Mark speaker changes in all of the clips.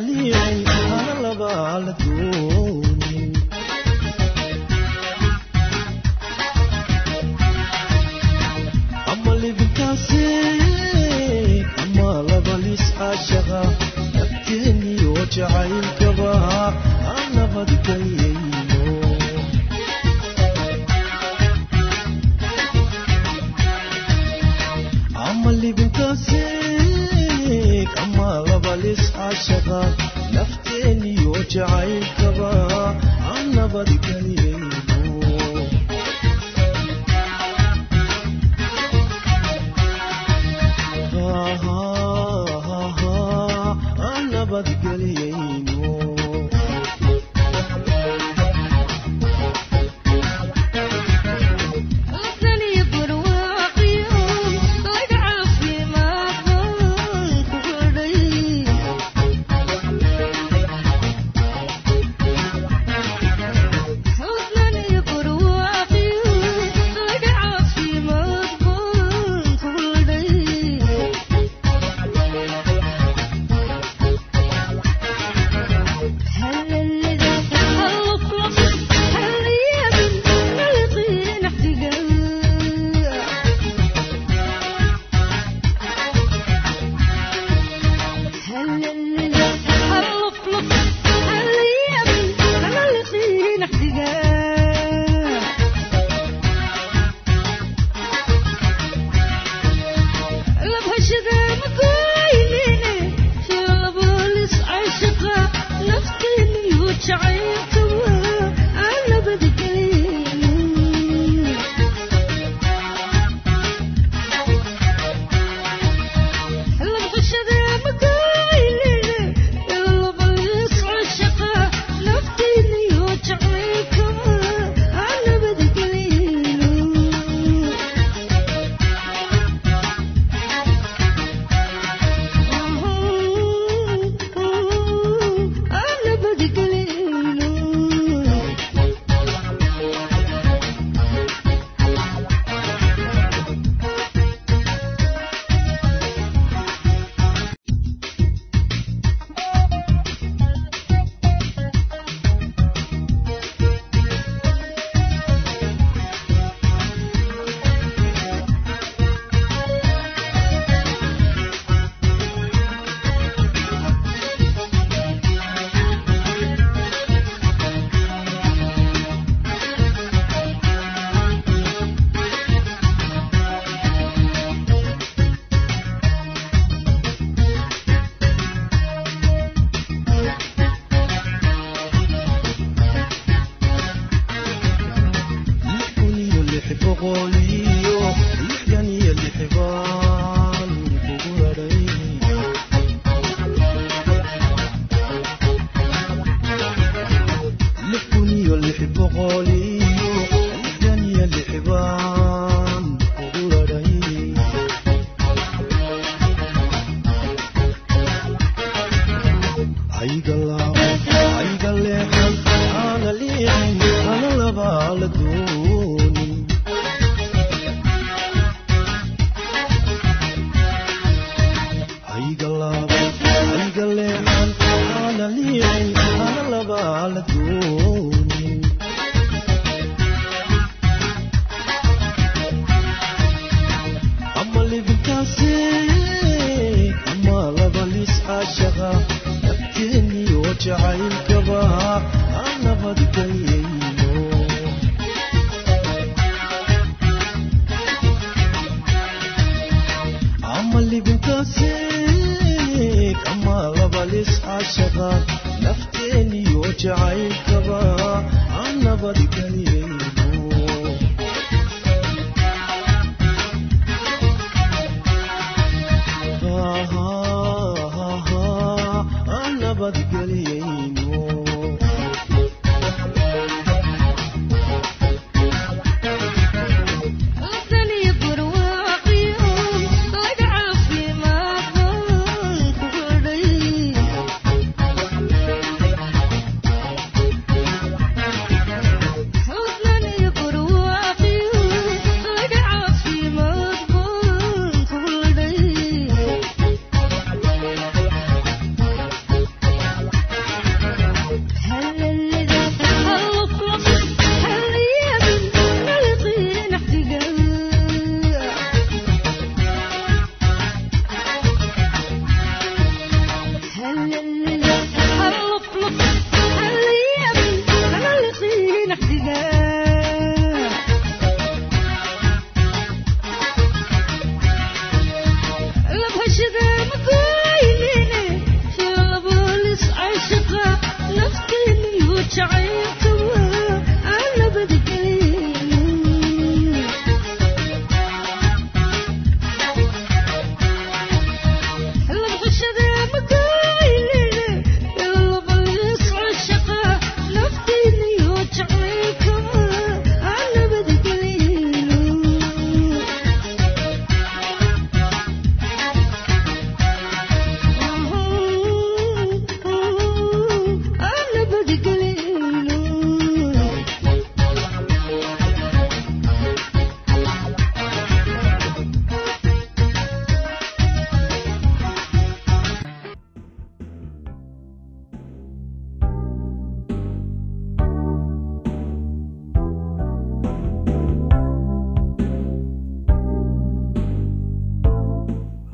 Speaker 1: love.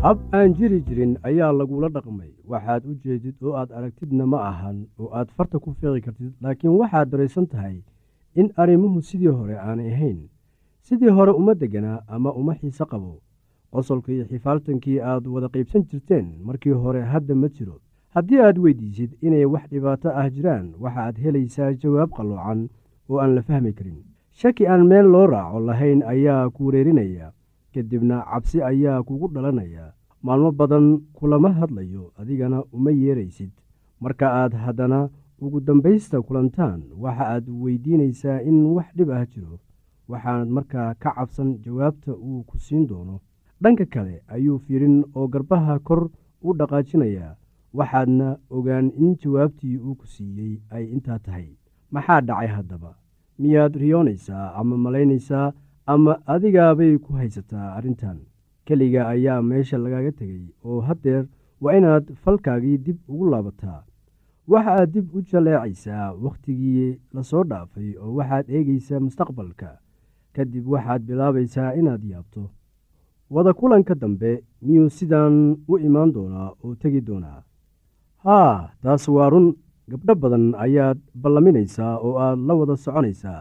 Speaker 2: Hab aan jiri jirin ayaa lagula dhaqmay. Waxaad u jeedid oo aad aragtidna ma ahan oo aad farta ku fiiqi kartid laakiin waxaad daraysan tahay in arrimuhu sidii hore aanay ahayn. Sidii hore uma degganaa ama uma xiise qabo. Qosolka iyo xifaaltankii aad wada qaybsan jirteen markii hore hadda ma jiro. Haddii aad weydiisid inay wax dhibaato ah jiraan waxaad helaysaa jawaab qalloocan oo aan la fahmi karin. Shaki aan meel loo raaco lahayn ayaa ku wareerinaya kadibna cabsi ayaa kugu dhalanaya maalmo badan kulama hadlayo adigana uma yeeraysid. Marka aad haddana ugu dambaysta kulantaan waxa aad weydiinaysaa in wax dhib ah jiro. Waxaanad markaa ka cabsan jawaabta uu ku siin doono. Dhanka kale ayuu fiirin oo garbaha kor u dhaqaajinayaa. Waxaadna ogaan in jawaabtii uu ku siiyey ay intaa tahay. Maxaa dhacay haddaba? Miyaad riyoonaysaa ama malaynaysaa ama adigaabay ku haysataa arrintan keliga ayaa meesha lagaga tegay oo haddeer waa inaad falkaagii dib ugu laabataa. Waxa aad dib u jaleecaysaa wakhtigii la soo dhaafay oo waxaad eegaysaa mustaqbalka. Kadib waxaad bilaabaysaa inaad yaabto. Wada kulanka dambe miyuu sidaan u imaan doonaa oo tegi doonaa? Haa taas waa run. Gabdho badan ayaad ballaminaysaa oo aad la wada soconaysaa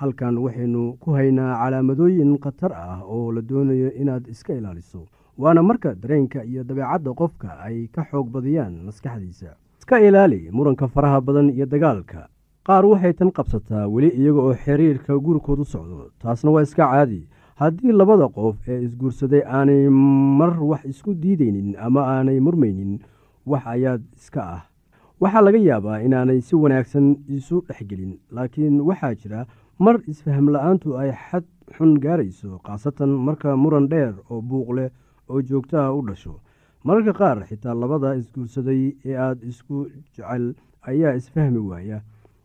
Speaker 2: halkan waxaynu ku haynaa calaamadooyin khatar ah oo la doonayo inaad iska ilaaliso. Waana marka dareenka iyo dabeecadda qofka ay ka xoog badiyaan maskaxdiisa. Iska ilaali muranka faraha badan iyo dagaalka. Qaar waxay tan qabsataa weli iyaga oo xiriirka guurkoodu socdo. Taasna waa iska caadi. Haddii labada qof ee isguursaday aanay mar wax isku diidaynin ama aanay murmaynin wax ayaad iska ah. Waxaa laga yaabaa inaanay si wanaagsan isu dhexgelin laakiin waxaa jira mar isfaham la'aantu ay xad xun gaarayso khaasatan marka muran dheer oo buuq leh oo joogtaha u dhasho. Mararka qaar xitaa labada isguursaday ee aada isku jecel ayaa isfahmi waaya.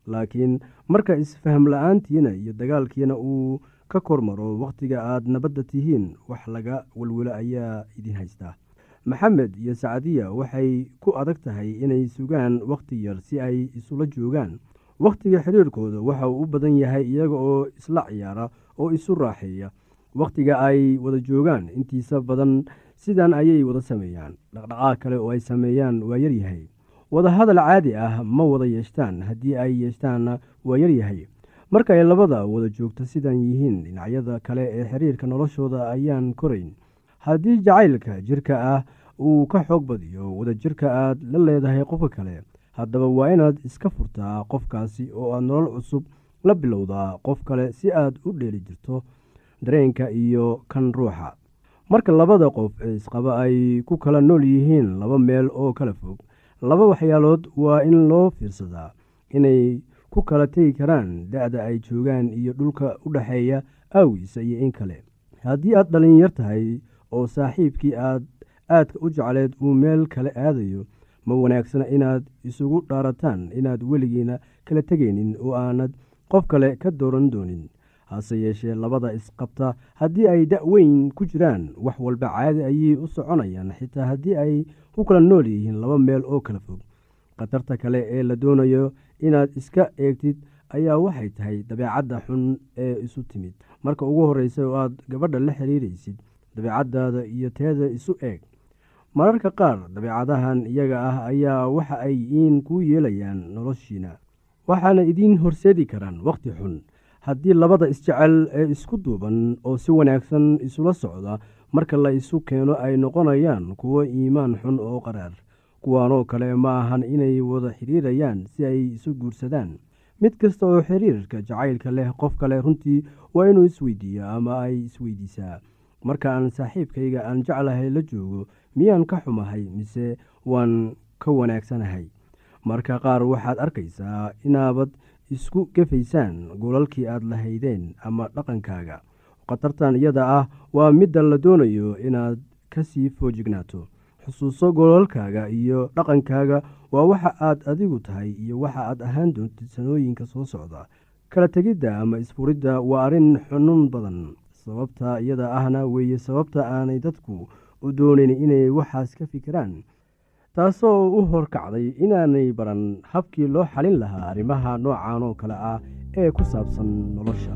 Speaker 2: Laakiin marka isfaham la'aantiina iyo dagaalkiina uu ka kormaro wakhtiga aad nabadda tihiin wax laga welwelo ayaa idin haystaa. Maxamed iyo sacdiya waxay ku adag tahay inay sugaan wakhti yar si ay isula joogaan wakhtiga xiriirkooda waxa uu u badan yahay iyaga oo isla ciyaara oo isu raaxeeya. Wakhtiga ay wada joogaan intiisa badan sidan ayay wada sameeyaan. Dhaqdhaqaaq kale oo ay sameeyaan waa yaryahay wadahadal caadi ah ma wada yeeshtaan haddii ay yeeshtaanna waa yaryahay marka ay labada wada joogto sidan yihiin dhinacyada kale ee xiriirka noloshooda ayaan korayn. Haddii jacaylka jirka ah uu ka xoog badiyo wadajirka aad la leedahay qofka kale haddaba waa inaad iska furtaa qofkaasi oo aad nolol cusub la bilowdaa qof kale si aad u dheeli jirto dareenka iyo kan ruuxa. Marka labada qof ee isqaba ay ku kala nool yihiin laba meel oo kala fog laba waxyaalood waa in loo fiirsadaa inay ku kala tegi karaan da-da ay joogaan iyo dhulka u dhexeeya aawiisa iyo in kale. Haddii aad dhalinyar tahay oo saaxiibkii aad aadka u jecleed uu meel kale aadayo ma wanaagsana inaad isugu dhaarataan inaad weligiina kala tegaynin oo aanad qof kale ka dooran doonin. Hase yeeshee labada isqabta haddii ay da' weyn ku jiraan wax walba caadi ayay u soconayaan xitaa haddii ay ku kala nool yihiin laba meel oo kala fog. Khatarta kale ee la doonayo inaad iska eegtid ayaa waxay tahay dabeecadda xun ee isu timid. Marka ugu horreysa oo aad gabadha la xiriiraysid dabeecaddaada iyo teeda isu eeg mararka qaar dabeecadahan iyaga ah ayaa waxa ay iin kuu yeelayaan noloshiina waxaana idiin horseedi karaan wakhti xun. Haddii labada isjecel ee isku duuban oo si wanaagsan isula socda marka la isu keeno ay noqonayaan kuwo iimaan xun oo qaraar kuwaanoo kale ma ahan inay wada xiriirayaan si ay isu guursadaan. Mid kasta oo xiriirka jacaylka leh qof kale runtii waa inuu isweydiiyaa ama ay isweydiisaa marka aan saaxiibkayga aan jeclahay la joogo miyaan ka xumahay mise waan ka wanaagsanahay? Marka qaar waxaad arkaysaa inaabad isku gefaysaan golalkii aad lahaydeen ama dhaqankaaga. Khatartan iyada ah waa midda la doonayo inaad ka sii foojignaato. Xusuuso golalkaaga iyo dhaqankaaga waa waxa aad adigu tahay iyo waxa aad ahaan doontid sanooyinka soo socda. Kala tegidda ama isfuridda waa arrin xunun badan sababta iyada ahna weeye sababta aanay dadku u doonayn inay waxaas ka fikiraan. Taasoo u horkacday inaanay baran habkii loo xalin lahaa arrimaha noocan oo kale ah ee ku saabsan nolosha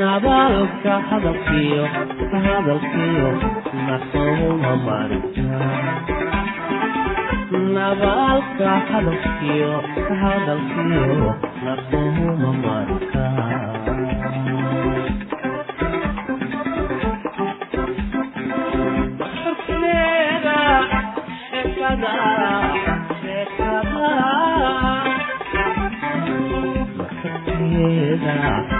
Speaker 3: nabadka hadalkiyo hadalkiyo nasuma marnabadka hadalkiyo hadalkiyo nasuma marka Yeah.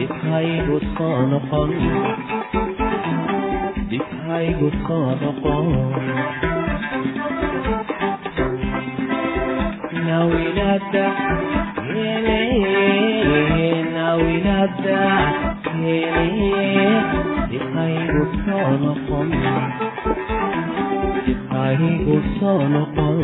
Speaker 3: dibhaygu soo noqon dibhaygu soo noqon nawinada hele nawinada hele dibhaygu soo noqon dibhaygu soo noqon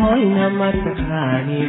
Speaker 3: hoy na matakanin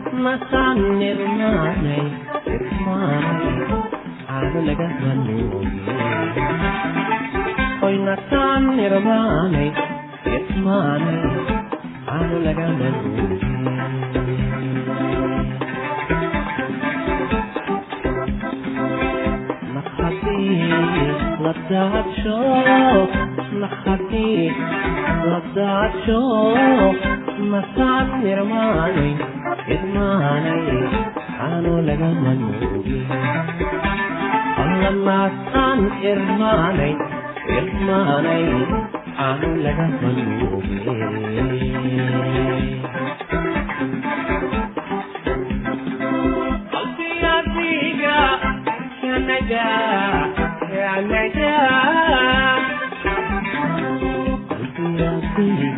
Speaker 3: mataan nirmaanay irmaanay caano laga hanuuye hoy nataan nirmaanay irmaanay caano laga hanuuye Let's maskaxdii la saadsho masaad nirmaanay idmaanay aano laga manuugi allamasaan irmaanay irmaanay aano laga manuugi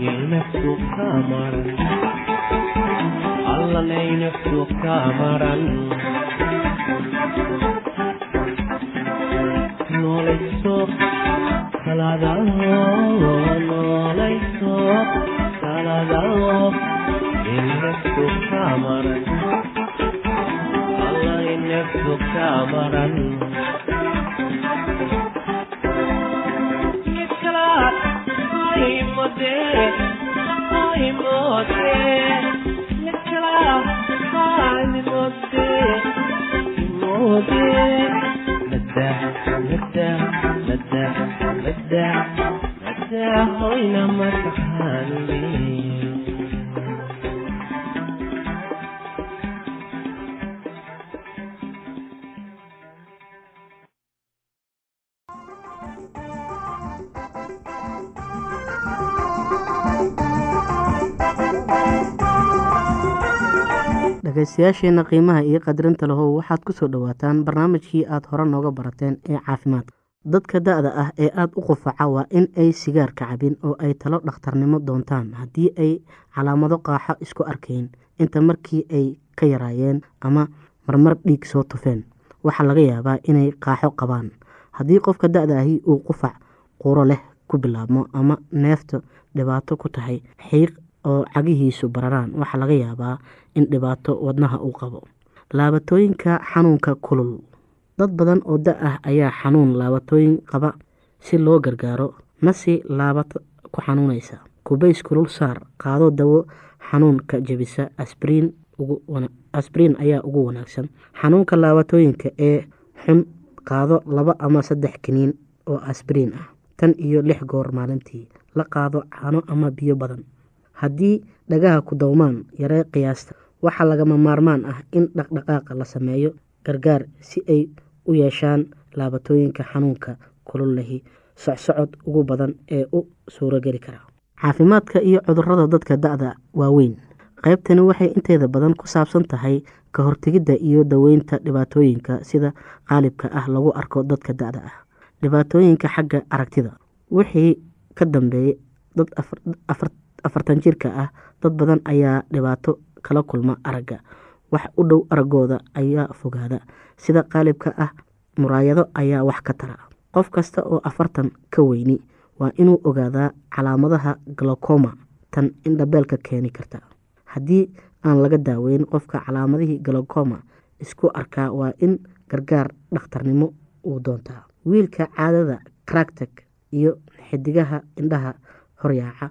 Speaker 3: ilmeftu kaamaran allaneineftu kaamaran noolayso kaladao noolayso kaladao ilmeftu kaamaran allaineftu kaamaran maran hoyna mataxaanle
Speaker 4: dhegaystayaasheenna qiimaha iyo qadarinta lahow waxaad ku soo dhowaataan barnaamijkii aad hore nooga barateen ee caafimaadka. Dadka da-da ah ee aada u qufaca waa in ay sigaarka cabin oo ay talo dhakhtarnimo doontaan haddii ay calaamado qaaxo isku arkayn inta markii ay ka yaraayeen ama marmar dhiig soo tufeen waxaa laga yaabaa inay qaaxo qabaan. Haddii qofka da-da ahi uu qufac quro leh ku bilaabmo ama neefta dhibaato ku tahay xiiq oo cagihiisu bararaan. Waxaa laga yaabaa in dhibaato wadnaha uu qabo. Laabatooyinka xanuunka kulul. Dad badan oo da ah ayaa xanuun laabatooyin qaba si loo gargaaro. Nasi laabata ku xanuunaysa. Kubays kulul saar qaado dawo xanuunka jebisa asbriin ayaa ugu wanaagsan. Xanuunka laabatooyinka ee xun qaado laba ama saddex kiniin oo asbriin ah tan iyo lix goor maalintii. La qaado caano ama biyo badan haddii dhagaha ku dawmaan yaree qiyaasta waxaa lagama maarmaan ah in dhaqdhaqaaqa la sameeyo gargaar si ay u yeeshaan laabatooyinka xanuunka kululahi socsocod ugu badan ee u suurogeli kara. Caafimaadka iyo cudurrada dadka da-da waaweyn qaybtani waxay inteeda badan ku saabsan tahay ka hortegidda iyo daweynta dhibaatooyinka sida qaalibka ah lagu arko dadka da-da ah dhibaatooyinka xagga aragtida. Wixii ka dambeeyey dad afartan jirka ah dad badan ayaa dhibaato kala kulma aragga. Wax u dhow araggooda ayaa fogaada. Sida qaalibka ah muraayado ayaa wax ka tara. Qof kasta oo afartan ka weyni waa inuu ogaadaa calaamadaha galokoma tan indhabeelka keeni karta. Haddii aan laga daaweyn qofka calaamadihii galokoma isku arkaa waa in gargaar dhakhtarnimo uu doontaa wiilka caadada karagtag iyo xidigaha indhaha horyaaca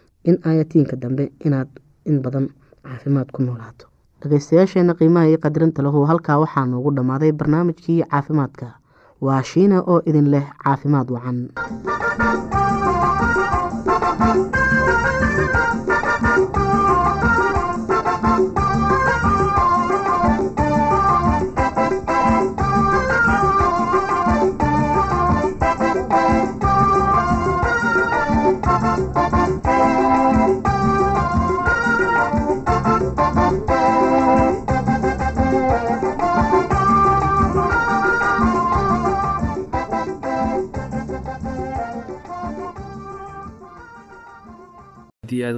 Speaker 4: in ayatiinka dambe inaad in badan caafimaad ku noolaato. Dhageystayaasheena qiimaha iyo qadirinta lahu halkaa waxaa noogu dhammaaday barnaamijkii caafimaadka. Waa shiina oo idin leh caafimaad wacan